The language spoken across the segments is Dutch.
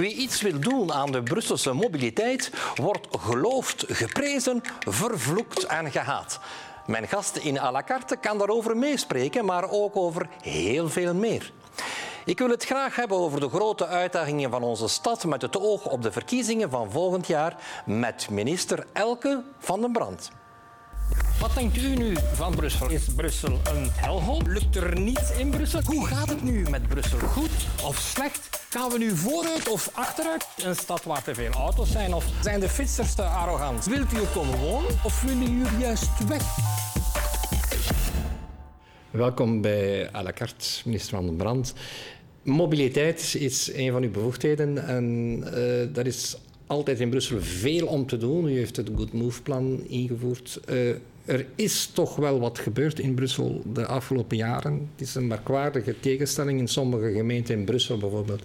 Wie iets wil doen aan de Brusselse mobiliteit wordt geloofd, geprezen, vervloekt en gehaat. Mijn gast in à la carte kan daarover meespreken, maar ook over heel veel meer. Ik wil het graag hebben over de grote uitdagingen van onze stad met het oog op de verkiezingen van volgend jaar met minister Elke van den Brand. Wat denkt u nu van Brussel? Is Brussel een helhoop? Lukt er niets in Brussel? Hoe gaat het nu met Brussel? Goed of slecht? Gaan we nu vooruit of achteruit? Een stad waar te veel auto's zijn? Of zijn de fietsers te arrogant? Wilt u er komen wonen of willen jullie juist weg? Welkom bij à la carte, minister Van den Brand. Mobiliteit is een van uw bevoegdheden en uh, dat is altijd in Brussel veel om te doen. U heeft het Good Move-plan ingevoerd. Uh, er is toch wel wat gebeurd in Brussel de afgelopen jaren. Het is een merkwaardige tegenstelling. In sommige gemeenten in Brussel bijvoorbeeld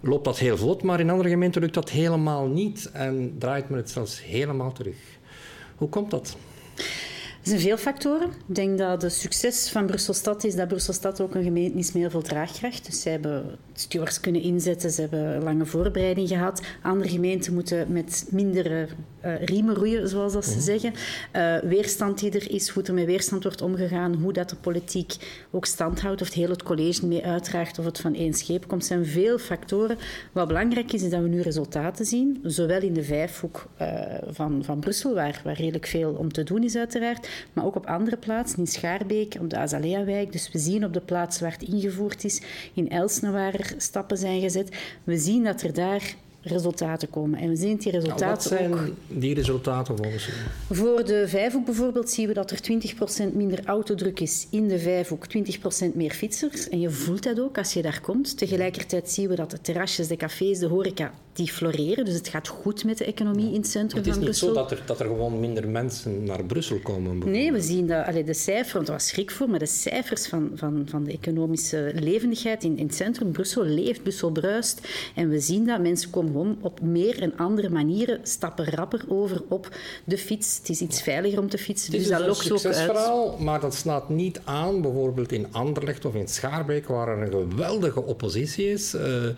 loopt dat heel vlot, maar in andere gemeenten lukt dat helemaal niet en draait men het zelfs helemaal terug. Hoe komt dat? Er zijn veel factoren. Ik denk dat het succes van Brusselstad is dat Brusselstad ook een gemeente is met heel veel draagkracht. Dus zij hebben stewards kunnen inzetten, ze hebben lange voorbereiding gehad. Andere gemeenten moeten met mindere uh, riemen roeien, zoals dat ze mhm. zeggen. Uh, weerstand die er is, hoe er met weerstand wordt omgegaan, hoe dat de politiek ook stand houdt, of het heel het college mee uitdraagt, of het van één scheep komt, zijn veel factoren. Wat belangrijk is, is dat we nu resultaten zien, zowel in de vijfhoek uh, van, van Brussel, waar, waar redelijk veel om te doen is uiteraard, maar ook op andere plaatsen, in Schaarbeek, op de Azalea-wijk. Dus we zien op de plaats waar het ingevoerd is, in Elsne waar er stappen zijn gezet, we zien dat er daar resultaten komen. En we zien die resultaten nou, wat zijn ook, die resultaten volgens u? Voor de Vijfhoek bijvoorbeeld zien we dat er 20% minder autodruk is in de Vijfhoek, 20% meer fietsers. En je voelt dat ook als je daar komt. Tegelijkertijd zien we dat de terrasjes, de cafés, de horeca, die floreren. Dus het gaat goed met de economie in het centrum van Brussel. Het is niet zo dat er, dat er gewoon minder mensen naar Brussel komen? Nee, we zien dat allee, de cijfers, want er was schrik voor, maar de cijfers van, van, van de economische levendigheid in, in het centrum, Brussel leeft, Brussel bruist. En we zien dat mensen komen gewoon op meer en andere manieren, stappen rapper over op de fiets. Het is iets veiliger om te fietsen, dus dat lokt ook uit. maar dat slaat niet aan, bijvoorbeeld in Anderlecht of in Schaarbeek, waar er een geweldige oppositie is. Uh,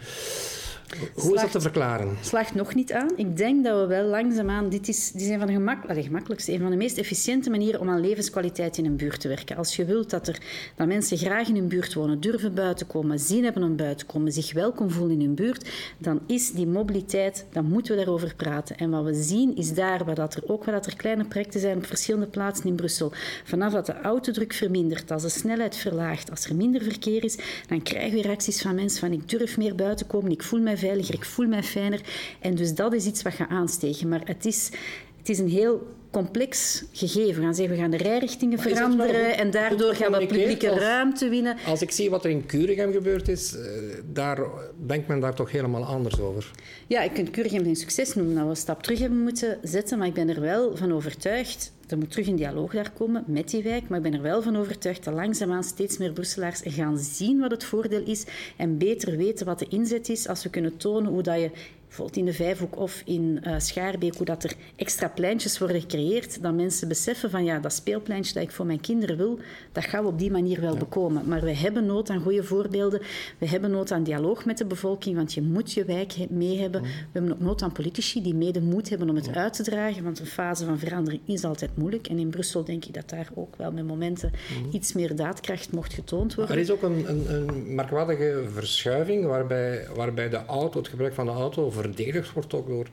hoe is dat te verklaren? Slaagt nog niet aan. Ik denk dat we wel langzaamaan... Dit is, dit is een van de gemak, allez, gemakkelijkste, een van de meest efficiënte manieren om aan levenskwaliteit in een buurt te werken. Als je wilt dat, er, dat mensen graag in hun buurt wonen, durven buiten komen, zin hebben om buiten te komen, zich welkom voelen in hun buurt, dan is die mobiliteit, dan moeten we daarover praten. En wat we zien is daar, waar dat er ook waar dat er kleine projecten zijn op verschillende plaatsen in Brussel, vanaf dat de autodruk vermindert, als de snelheid verlaagt, als er minder verkeer is, dan krijgen we reacties van mensen van ik durf meer buiten komen, ik voel mij veiliger, ik voel mij fijner. En dus dat is iets wat gaat aansteken. Maar het is, het is een heel complex gegeven. We gaan zeggen, we gaan de rijrichtingen veranderen en daardoor gaan we publieke ruimte winnen. Als ik zie wat er in Curigem gebeurd is, eh, daar denkt men daar toch helemaal anders over? Ja, ik kunt Curigem geen succes noemen, dat we een stap terug hebben moeten zetten, maar ik ben er wel van overtuigd er moet terug een dialoog daar komen met die wijk, maar ik ben er wel van overtuigd dat langzaamaan steeds meer Brusselaars gaan zien wat het voordeel is en beter weten wat de inzet is. Als we kunnen tonen hoe dat je bijvoorbeeld in de Vijfhoek of in uh, Schaarbeek, hoe dat er extra pleintjes worden gecreëerd, dat mensen beseffen van ja, dat speelpleintje dat ik voor mijn kinderen wil, dat gaan we op die manier wel bekomen. Maar we hebben nood aan goede voorbeelden, we hebben nood aan dialoog met de bevolking, want je moet je wijk mee hebben. We hebben ook nood aan politici die mede moed hebben om het uit te dragen, want een fase van verandering is altijd moeilijk. En in Brussel denk ik dat daar ook wel met momenten mhm. iets meer daadkracht mocht getoond worden. Er is ook een, een, een merkwaardige verschuiving waarbij, waarbij de auto, het gebruik van de auto verdedigd wordt ook door,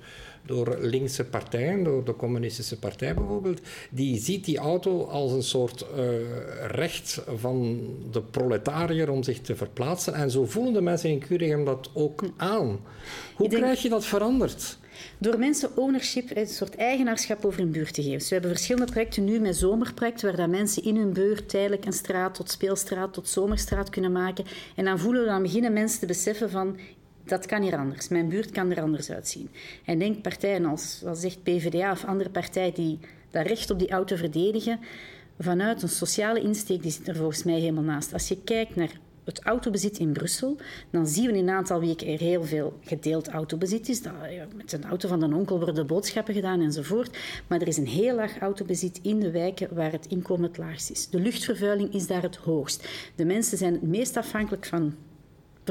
door linkse partijen, door de communistische partij bijvoorbeeld. Die ziet die auto als een soort uh, recht van de proletariër om zich te verplaatsen. En zo voelen de mensen in Curigem dat ook aan. Hoe krijg je dat veranderd? Door mensen ownership, een soort eigenaarschap over hun buurt te geven. Dus we hebben verschillende projecten nu met zomerprojecten, waar dat mensen in hun buurt tijdelijk een straat tot speelstraat tot zomerstraat kunnen maken. En dan voelen we dan beginnen mensen te beseffen van dat kan hier anders. Mijn buurt kan er anders uitzien. En denk partijen als, als zegt PvdA of andere partijen die dat recht op die auto verdedigen, vanuit een sociale insteek, die zit er volgens mij helemaal naast. Als je kijkt naar het autobezit in Brussel, dan zien we in een aantal weken er heel veel gedeeld autobezit is. Met een auto van een onkel worden boodschappen gedaan enzovoort. Maar er is een heel laag autobezit in de wijken waar het inkomen het laagst is. De luchtvervuiling is daar het hoogst. De mensen zijn het meest afhankelijk van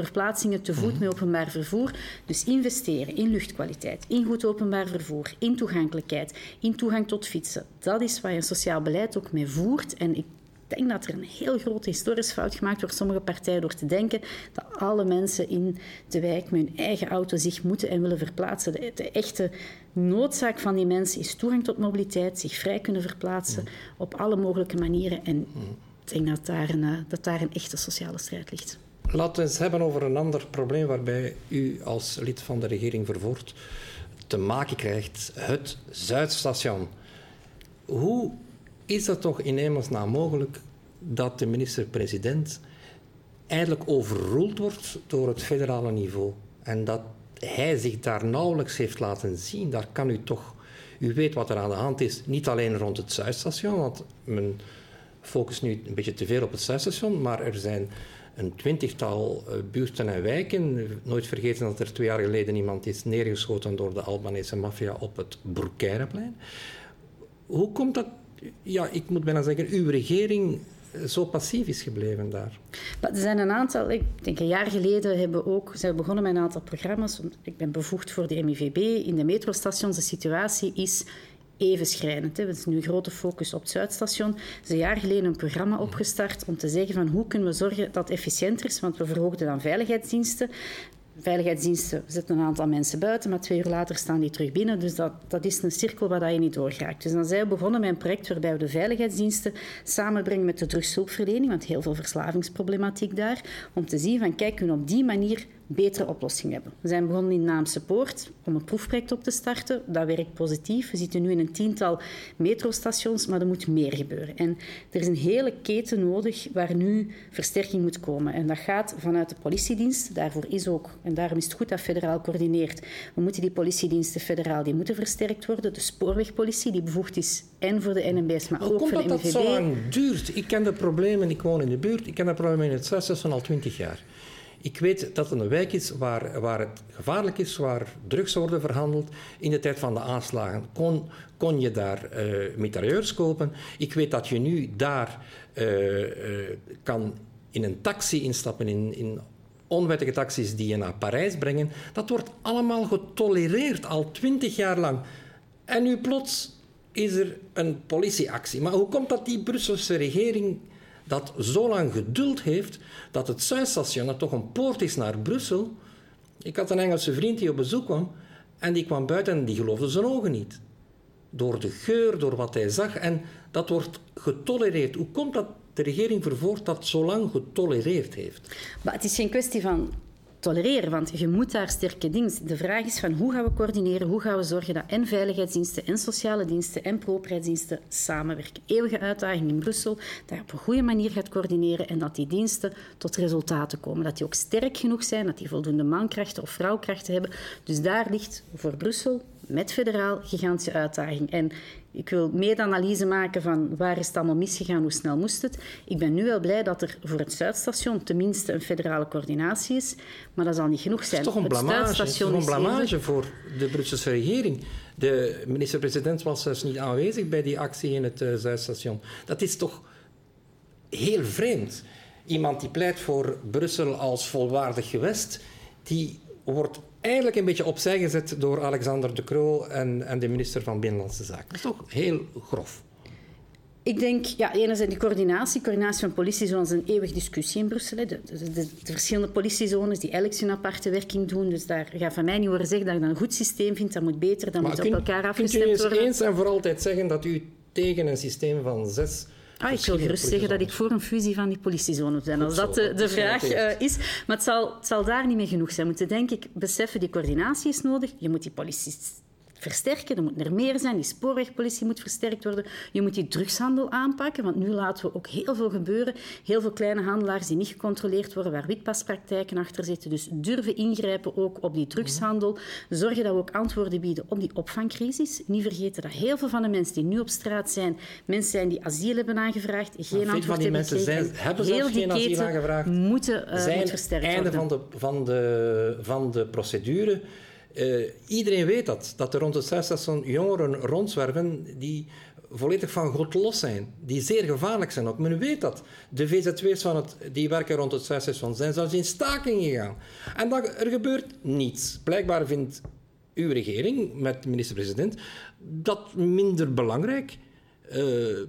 verplaatsingen te voet met openbaar vervoer. Dus investeren in luchtkwaliteit, in goed openbaar vervoer, in toegankelijkheid, in toegang tot fietsen. Dat is waar je sociaal beleid ook mee voert. En ik denk dat er een heel grote historisch fout gemaakt wordt, sommige partijen, door te denken dat alle mensen in de wijk met hun eigen auto zich moeten en willen verplaatsen. De, echte noodzaak van die mensen is toegang tot mobiliteit, zich vrij kunnen verplaatsen op alle mogelijke manieren. En ik denk dat daar een, eh, dat daar een echte sociale strijd ligt. Laten we eens hebben over een ander probleem waarbij u als lid van de regering vervoert te maken krijgt. Het Zuidstation. Hoe is dat toch in hemelsnaam mogelijk dat de minister-president eigenlijk overroeld wordt door het federale niveau en dat hij zich daar nauwelijks heeft laten zien? Daar kan u toch... U weet wat er aan de hand is, niet alleen rond het Zuidstation, want men focust nu een beetje te veel op het Zuidstation, maar er zijn een twintigtal eh, buurten en wijken. Nooit vergeten dat er twee jaar geleden iemand is neergeschoten door de Albanese maffia op het Broekeireplein. Hoe komt dat ja, ik moet bijna zeggen, uw regering zo passief is gebleven daar? er zijn een aantal, ik denk een jaar geleden hebben ook, zijn we begonnen met een aantal programma's. Ik ben bevoegd voor de MIVB in de metrostations. De situatie is even schrijnend. Hè. is nu een grote focus op het Zuidstation. Er is een jaar geleden een programma opgestart om te zeggen van hoe kunnen we zorgen dat het efficiënter is, want we verhoogden dan veiligheidsdiensten veiligheidsdiensten zetten een aantal mensen buiten, maar twee uur later staan die terug binnen. Dus dat, dat is een cirkel waar je niet doorgaat. Dus dan zijn we begonnen met een project waarbij we de veiligheidsdiensten samenbrengen met de drugshulpverlening, want heel veel verslavingsproblematiek daar, om te zien van kijk, kunnen we op die manier betere oplossing hebben. We zijn begonnen in Naamse Poort om een proefproject op te starten. Dat werkt positief. We zitten nu in een tiental metrostations, maar er moet meer gebeuren. En er is een hele keten nodig waar nu versterking moet komen. En dat gaat vanuit de politiedienst. Daarvoor is ook, en daarom is het goed dat federaal coördineert. We moeten die politiediensten federaal, die moeten versterkt worden. De spoorwegpolitie, die bevoegd is en voor de NMB's, maar ook voor de MVB. dat dat zo lang duurt? Ik ken de problemen, ik woon in de buurt. Ik ken de problemen in het Zuidstation al twintig jaar. Ik weet dat het een wijk is waar, waar het gevaarlijk is, waar drugs worden verhandeld. In de tijd van de aanslagen kon, kon je daar uh, mitrailleurs kopen. Ik weet dat je nu daar uh, uh, kan in een taxi instappen, in, in onwettige taxis die je naar Parijs brengen. Dat wordt allemaal getolereerd, al twintig jaar lang. En nu plots is er een politieactie. Maar hoe komt dat die Brusselse regering dat zo lang geduld heeft dat het Zuidstation, toch een poort is naar Brussel. Ik had een Engelse vriend die op bezoek kwam en die kwam buiten en die geloofde zijn ogen niet. Door de geur, door wat hij zag en dat wordt getolereerd. Hoe komt dat de regering vervoort dat zo lang getolereerd heeft? Maar het is geen kwestie van want je moet daar sterke dingen. De vraag is van hoe gaan we coördineren, hoe gaan we zorgen dat en veiligheidsdiensten en sociale diensten en proprieitsdiensten samenwerken. Eeuwige uitdaging in Brussel, dat je op een goede manier gaat coördineren en dat die diensten tot resultaten komen. Dat die ook sterk genoeg zijn, dat die voldoende mankrachten of vrouwkrachten hebben. Dus daar ligt voor Brussel met federaal gigantische uitdaging. En ik wil meer analyse maken van waar is het allemaal misgegaan, hoe snel moest het. Ik ben nu wel blij dat er voor het Zuidstation tenminste een federale coördinatie is, maar dat zal niet genoeg zijn. Het is toch een blamage, het is toch een blamage voor de Brusselse regering. De minister-president was zelfs niet aanwezig bij die actie in het uh, Zuidstation. Dat is toch heel vreemd. Iemand die pleit voor Brussel als volwaardig gewest, die wordt eigenlijk een beetje opzij gezet door Alexander De Croo en, en de minister van Binnenlandse Zaken. Dat is toch heel grof. Ik denk, ja, enerzijds de coördinatie. Coördinatie van politiezones is een eeuwige discussie in Brussel. De, de, de, de, verschillende politiezones die elk zijn aparte werking doen. Dus daar gaat van mij niet horen zeggen dat ik dat een goed systeem vind. Dat moet beter, dat moet op elkaar afgestemd. Kunt u eens en voor altijd zeggen dat u tegen een systeem van zes Ah, ik wil gerust zeggen dat ik voor een fusie van die politiezones ben, als dat de, de vraag uh, is. Maar het zal, het zal daar niet mee genoeg zijn. We moeten denk ik beseffen, die coördinatie is nodig. Je moet die politie versterken. Er moet er meer zijn. Die spoorwegpolitie moet versterkt worden. Je moet die drugshandel aanpakken, want nu laten we ook heel veel gebeuren. Heel veel kleine handelaars die niet gecontroleerd worden, waar witpaspraktijken achter zitten. Dus durven ingrijpen ook op die drugshandel. Zorgen dat we ook antwoorden bieden op die opvangcrisis. Niet vergeten dat heel veel van de mensen die nu op straat zijn, mensen zijn die asiel hebben aangevraagd, geen antwoord van die mensen zijn, hebben zelf geen asiel aangevraagd. Moeten, uh, zijn moet versterkt einde worden. van de, van, de, van de procedure uh, iedereen weet dat, dat er rond het Zuidstation jongeren rondzwerven die volledig van God los zijn, die zeer gevaarlijk zijn ook. Men weet dat. De VZW's van het, die werken rond het Suicide zijn zelfs in staking gegaan. En dat, er gebeurt niets. Blijkbaar vindt uw regering, met minister-president, dat minder belangrijk. Uh,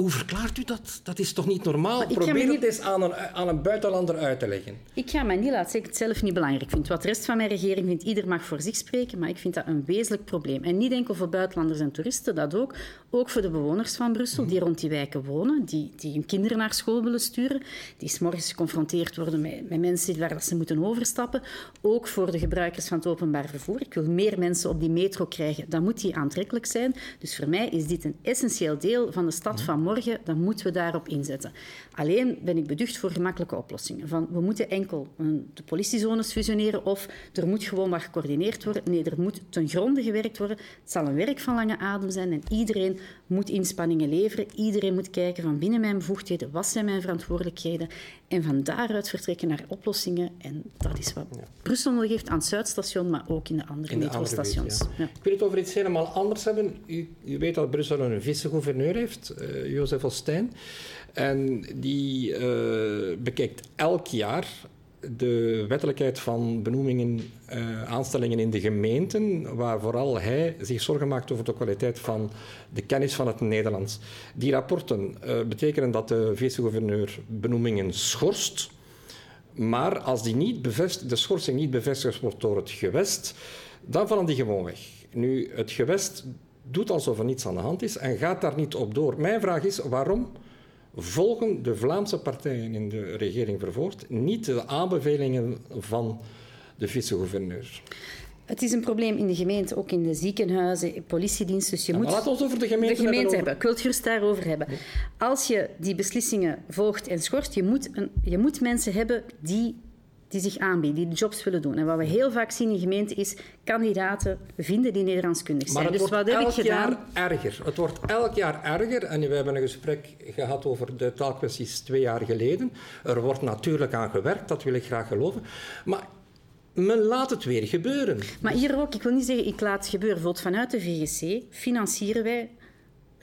hoe verklaart u dat? Dat is toch niet normaal? Probeer niet... het eens aan een, aan een buitenlander uit te leggen. Ik ga mij niet laten zeggen dat ik het zelf niet belangrijk vind. Wat de rest van mijn regering vindt, ieder mag voor zich spreken, maar ik vind dat een wezenlijk probleem. En niet enkel voor buitenlanders en toeristen, dat ook. Ook voor de bewoners van Brussel, die rond die wijken wonen, die, die hun kinderen naar school willen sturen, die s'morgens geconfronteerd worden met, met mensen waar dat ze moeten overstappen. Ook voor de gebruikers van het openbaar vervoer. Ik wil meer mensen op die metro krijgen, dan moet die aantrekkelijk zijn. Dus voor mij is dit een essentieel deel van de stad van morgen, dan moeten we daarop inzetten. Alleen ben ik beducht voor gemakkelijke oplossingen. Van, we moeten enkel de politiezones fusioneren of er moet gewoon wat gecoördineerd worden. Nee, er moet ten gronde gewerkt worden. Het zal een werk van lange adem zijn en iedereen moet inspanningen leveren. Iedereen moet kijken van binnen mijn bevoegdheden, wat zijn mijn verantwoordelijkheden en van daaruit vertrekken naar oplossingen. En dat is wat Brussel nog heeft aan het Zuidstation, maar ook in de andere metrostations. Ja. Ik wil het over iets helemaal anders hebben. U, u weet dat Brussel een vice-gouverneur heeft, uh, Jozef Ostijn. En die uh, bekijkt elk jaar de wettelijkheid van benoemingen, uh, aanstellingen in de gemeenten, waar vooral hij zich zorgen maakt over de kwaliteit van de kennis van het Nederlands. Die rapporten uh, betekenen dat de vice-gouverneur benoemingen schorst, maar als die niet de schorsing niet bevestigd wordt door het gewest, dan vallen die gewoon weg. Nu, het gewest doet alsof er niets aan de hand is en gaat daar niet op door. Mijn vraag is waarom volgen de Vlaamse partijen in de regering vervoerd niet de aanbevelingen van de vice-gouverneur. Het is een probleem in de gemeente, ook in de ziekenhuizen, politiediensten. Dus je moet laat ons over de gemeente, de gemeente hebben. Ik wil het gerust daarover hebben. Als je die beslissingen volgt en schort, je moet, een, je moet mensen hebben die die zich aanbieden, die jobs willen doen. En wat we heel vaak zien in gemeenten is kandidaten vinden die Nederlandskundig zijn. Maar het dus wordt wat elk heb ik jaar erger. Het wordt elk jaar erger. En we hebben een gesprek gehad over de taalkwesties twee jaar geleden. Er wordt natuurlijk aan gewerkt, dat wil ik graag geloven. Maar men laat het weer gebeuren. Maar hier ook, ik wil niet zeggen ik laat het gebeuren. Bijvoorbeeld vanuit de VGC financieren wij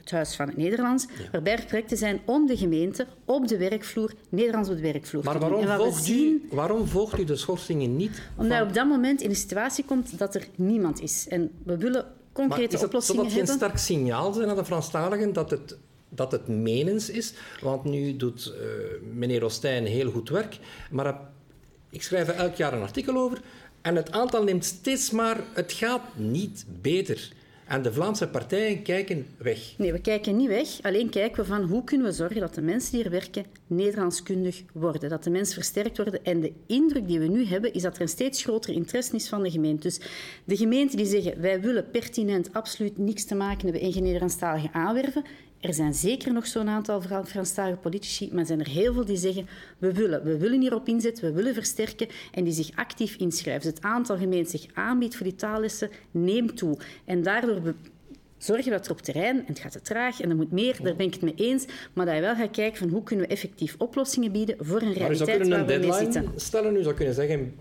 het Huis van het Nederlands, waarbij er projecten zijn om de gemeente op de werkvloer, Nederlands op de werkvloer maar waarom volgt, zien, u, waarom volgt u de schorsingen niet? Omdat op dat moment in een situatie komt dat er niemand is. En we willen concrete maar oplossingen hebben. Zou dat geen sterk signaal zijn aan de Franstaligen dat het dat het menens is. Want nu doet uh, meneer Ostijn heel goed werk. Maar ik schrijf er elk jaar een artikel over. En het aantal neemt steeds maar... Het gaat niet beter. En de Vlaamse partijen kijken weg. Nee, we kijken niet weg. Alleen kijken we van hoe kunnen we zorgen dat de mensen die er werken Nederlandskundig worden. Dat de mensen versterkt worden. En de indruk die we nu hebben, is dat er een steeds groter interesse is van de gemeente. Dus de gemeenten die zeggen, wij willen pertinent absoluut niks te maken hebben en geen aanwerven, er zijn zeker nog zo'n aantal Franstalige politici, maar er zijn er heel veel die zeggen we willen, we willen hierop inzetten, we willen versterken en die zich actief inschrijven. Dus het aantal gemeenten zich aanbiedt voor die taallessen neemt toe. En daardoor zorgen dat er op terrein, en het gaat te traag en er moet meer, daar ben ik het mee eens, maar dat je wel gaat kijken van hoe kunnen we effectief oplossingen bieden voor een realiteit waar we mee zitten. Stellen, u zou kunnen zeggen,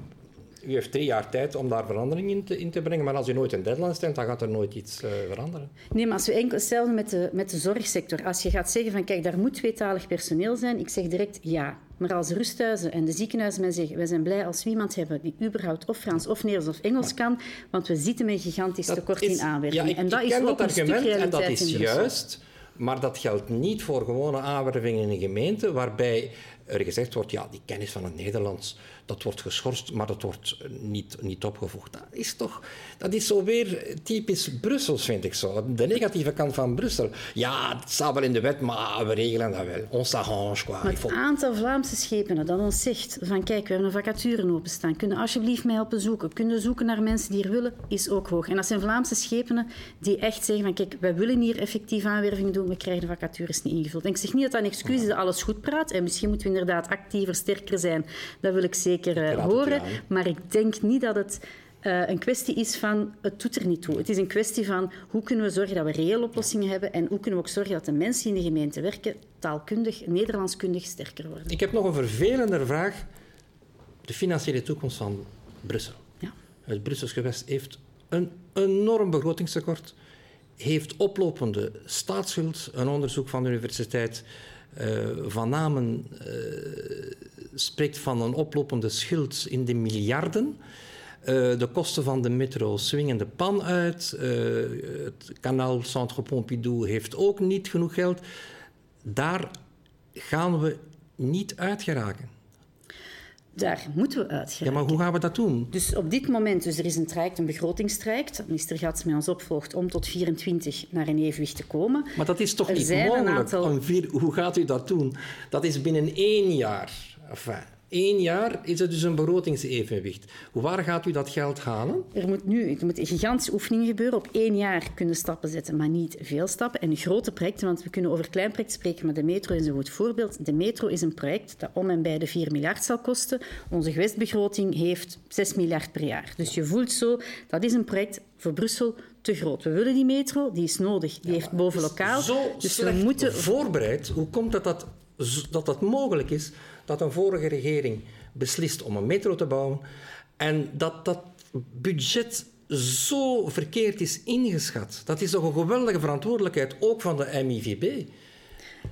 u heeft drie jaar tijd om daar verandering in te, in te brengen. Maar als u nooit een deadline stelt, dan gaat er nooit iets uh, veranderen. Nee, maar als we enkel hetzelfde met de, met de zorgsector. Als je gaat zeggen van kijk, daar moet tweetalig personeel zijn, ik zeg direct ja. Maar als rusthuizen en de ziekenhuizen mij zeggen, wij zijn blij als we iemand hebben die überhaupt of Frans of Nederlands of Engels kan, want we zitten met een gigantisch tekort in aanwerving. Ja, ik, en dat is ook dat argument en dat is juist. Maar dat geldt niet voor gewone aanwervingen in een gemeente, waarbij er gezegd wordt, ja, die kennis van het Nederlands, dat wordt geschorst, maar dat wordt niet, niet opgevoegd. Dat is toch, dat is zo weer typisch Brussels, vind ik zo. De negatieve kant van Brussel. Ja, het staat wel in de wet, maar we regelen dat wel. On s'arrange, quoi. het aantal Vlaamse schepenen dat ons zegt van, kijk, we hebben een vacature openstaan, kunnen alsjeblieft mij helpen zoeken, kunnen zoeken naar mensen die er willen, is ook hoog. En dat zijn Vlaamse schepenen die echt zeggen van, kijk, wij willen hier effectief aanwerving doen, we krijgen de vacatures niet ingevuld. En ik zeg niet dat dat een excuus is dat alles goed praat, en misschien moeten we inderdaad actiever, sterker zijn. Dat wil ik zeker uh, horen. Maar ik denk niet dat het uh, een kwestie is van het doet er niet toe. Het is een kwestie van hoe kunnen we zorgen dat we reële oplossingen hebben en hoe kunnen we ook zorgen dat de mensen die in de gemeente werken taalkundig, Nederlandskundig sterker worden. Ik heb nog een vervelender vraag. De financiële toekomst van Brussel. Ja. Het Brussels gewest heeft een enorm begrotingstekort. heeft oplopende staatsschuld. Een onderzoek van de Universiteit uh, van Namen uh, spreekt van een oplopende schuld in de miljarden. Uh, de kosten van de metro swingen de pan uit. het kanaal Centre Pompidou heeft ook niet genoeg geld. Daar gaan we niet uit geraken. Daar moeten we uit Ja, maar hoe gaan we dat doen? Dus op dit moment, dus er is een traject, een begrotingstraject, dat minister Gats met ons opvolgt om tot 24 naar een evenwicht te komen. Maar dat is toch niet mogelijk? Aantal... Vier... Hoe gaat u dat doen? Dat is binnen één jaar. Enfin, één jaar is het dus een begrotingsevenwicht. Hoe waar gaat u dat geld halen? Er moet nu er moet een gigantische oefening gebeuren. Op één jaar kunnen stappen zetten, maar niet veel stappen. En grote projecten, want we kunnen over klein project spreken, maar de metro is een goed voorbeeld. De metro is een project dat om en bij de 4 miljard zal kosten. Onze gewestbegroting heeft 6 miljard per jaar. Dus je voelt zo, dat is een project voor Brussel te groot. We willen die metro, die is nodig, die heeft boven lokaal. Zo dus we moeten voorbereid. Hoe komt dat dat, dat dat mogelijk is? Dat een vorige regering beslist om een metro te bouwen en dat dat budget zo verkeerd is ingeschat. Dat is toch een geweldige verantwoordelijkheid, ook van de MIVB.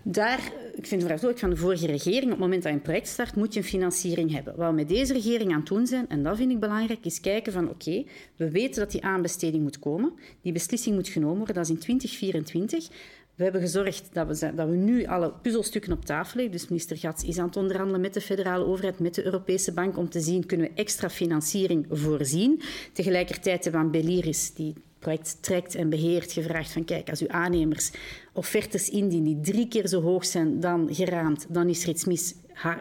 Daar, ik vind het verantwoordelijk van de vorige regering, op het moment dat je een project start, moet je een financiering hebben. Wat we met deze regering aan het doen zijn, en dat vind ik belangrijk, is kijken van oké, we weten dat die aanbesteding moet komen. Die beslissing moet genomen worden, dat is in 2024. We hebben gezorgd dat we, dat we nu alle puzzelstukken op tafel leggen. Dus minister Gats is aan het onderhandelen met de federale overheid, met de Europese Bank, om te zien, kunnen we extra financiering voorzien. Tegelijkertijd hebben we aan Beliris, die project trekt en beheert, gevraagd van kijk, als uw aannemers offertes indienen die drie keer zo hoog zijn dan geraamd, dan is er iets mis.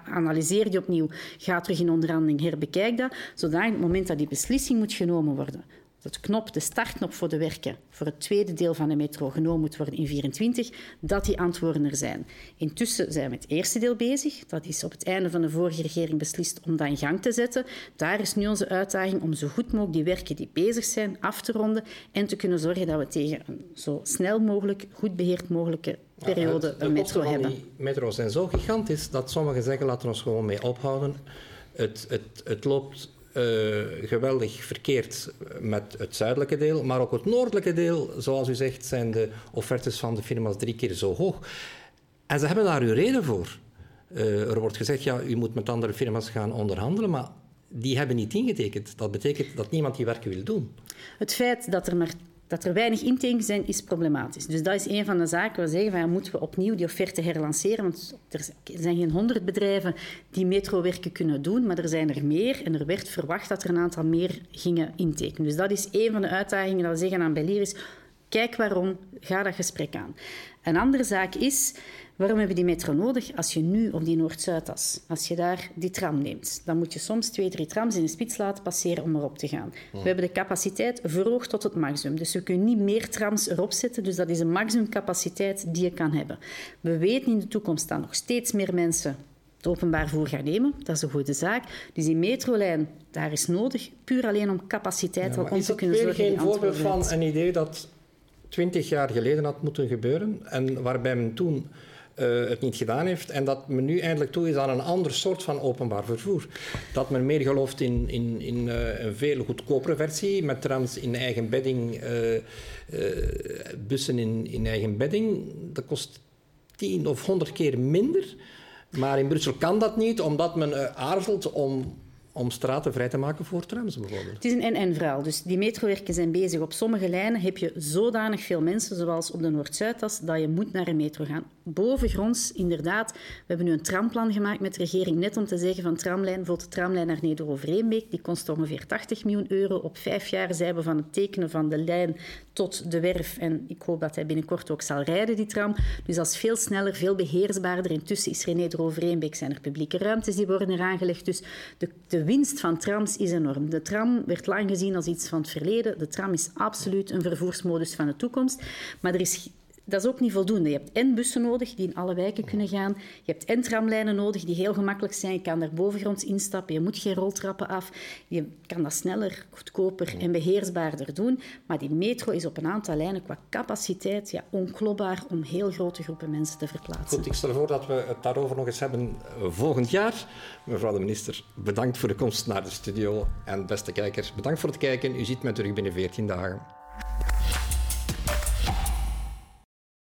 Analyseer die opnieuw, ga terug in onderhandeling, herbekijk dat, zodat het moment dat die beslissing moet genomen worden dat knop, de startknop voor de werken voor het tweede deel van de metro genomen moet worden in 24, dat die antwoorden er zijn. Intussen zijn we met het eerste deel bezig. Dat is op het einde van de vorige regering beslist om dat in gang te zetten. Daar is nu onze uitdaging om zo goed mogelijk die werken die bezig zijn af te ronden en te kunnen zorgen dat we tegen een zo snel mogelijk, goed beheerd mogelijke periode een metro hebben. Die metro's zijn zo gigantisch dat sommigen zeggen laten we ons gewoon mee ophouden. Het, het, het loopt geweldig verkeerd met het zuidelijke deel, maar ook het noordelijke deel, zoals u zegt, zijn de offertes van de firma's drie keer zo hoog. En ze hebben daar uw reden voor. Uh, er wordt gezegd, ja, u moet met andere firma's gaan onderhandelen, maar die hebben niet ingetekend. Dat betekent dat niemand die werken wil doen. Het feit dat er maar dat er weinig intekens zijn, is problematisch. Dus dat is een van de zaken waar we zeggen, van, ja, moeten we opnieuw die offerte herlanceren. Want er zijn geen honderd bedrijven die metrowerken kunnen doen, maar er zijn er meer. En er werd verwacht dat er een aantal meer gingen intekenen. Dus dat is een van de uitdagingen dat we zeggen aan Belier kijk waarom, ga dat gesprek aan. Een andere zaak is, waarom hebben we die metro nodig? Als je nu op die Noord-Zuidas, als je daar die tram neemt, dan moet je soms twee, drie trams in de spits laten passeren om erop te gaan. We hebben de capaciteit verhoogd tot het maximum. Dus we kunnen niet meer trams erop zetten. Dus dat is een maximumcapaciteit die je kan hebben. We weten in de toekomst dat nog steeds meer mensen het openbaar voer gaan nemen. Dat is een goede zaak. Dus die metrolijn, daar is nodig, puur alleen om capaciteit ja, te kunnen zorgen. Is het geen voorbeeld van een idee dat twintig jaar geleden had moeten gebeuren en waarbij men toen uh, het niet gedaan heeft en dat men nu eindelijk toe is aan een ander soort van openbaar vervoer. Dat men meer gelooft in, in, in uh, een veel goedkopere versie met trams in eigen bedding, uh, bussen in, in eigen bedding. Dat kost tien of honderd keer minder. Maar in Brussel kan dat niet, omdat men aarzelt om om straten vrij te maken voor trams bijvoorbeeld. Het is een en-en-verhaal. Dus die metrowerken zijn bezig. Op sommige lijnen heb je zodanig veel mensen, zoals op de Noord-Zuidas, dat je moet naar een metro gaan. Bovengronds, inderdaad, we hebben nu een tramplan gemaakt met de regering, net om te zeggen van tramlijn, bijvoorbeeld de tramlijn naar Neder-Overeenbeek, die kost ongeveer 80 miljoen euro. Op vijf jaar zijn we van het tekenen van de lijn tot de werf. En ik hoop dat hij binnenkort ook zal rijden, die tram. Dus dat is veel sneller, veel beheersbaarder. Intussen is in Neder-Overeenbeek zijn er publieke ruimtes die worden er aangelegd. Dus de winst van trams is enorm. De tram werd lang gezien als iets van het verleden. De tram is absoluut een vervoersmodus van de toekomst. Maar er is dat is ook niet voldoende. Je hebt en bussen nodig die in alle wijken kunnen gaan. Je hebt en tramlijnen nodig die heel gemakkelijk zijn. Je kan daar bovengronds instappen. Je moet geen roltrappen af. Je kan dat sneller, goedkoper en beheersbaarder doen. Maar die metro is op een aantal lijnen qua capaciteit ja, om heel grote groepen mensen te verplaatsen. Goed, ik stel voor dat we het daarover nog eens hebben eh, volgend jaar. Mevrouw de minister, bedankt voor de komst naar de studio. En beste kijkers, bedankt voor het kijken. U ziet mij terug binnen 14 dagen.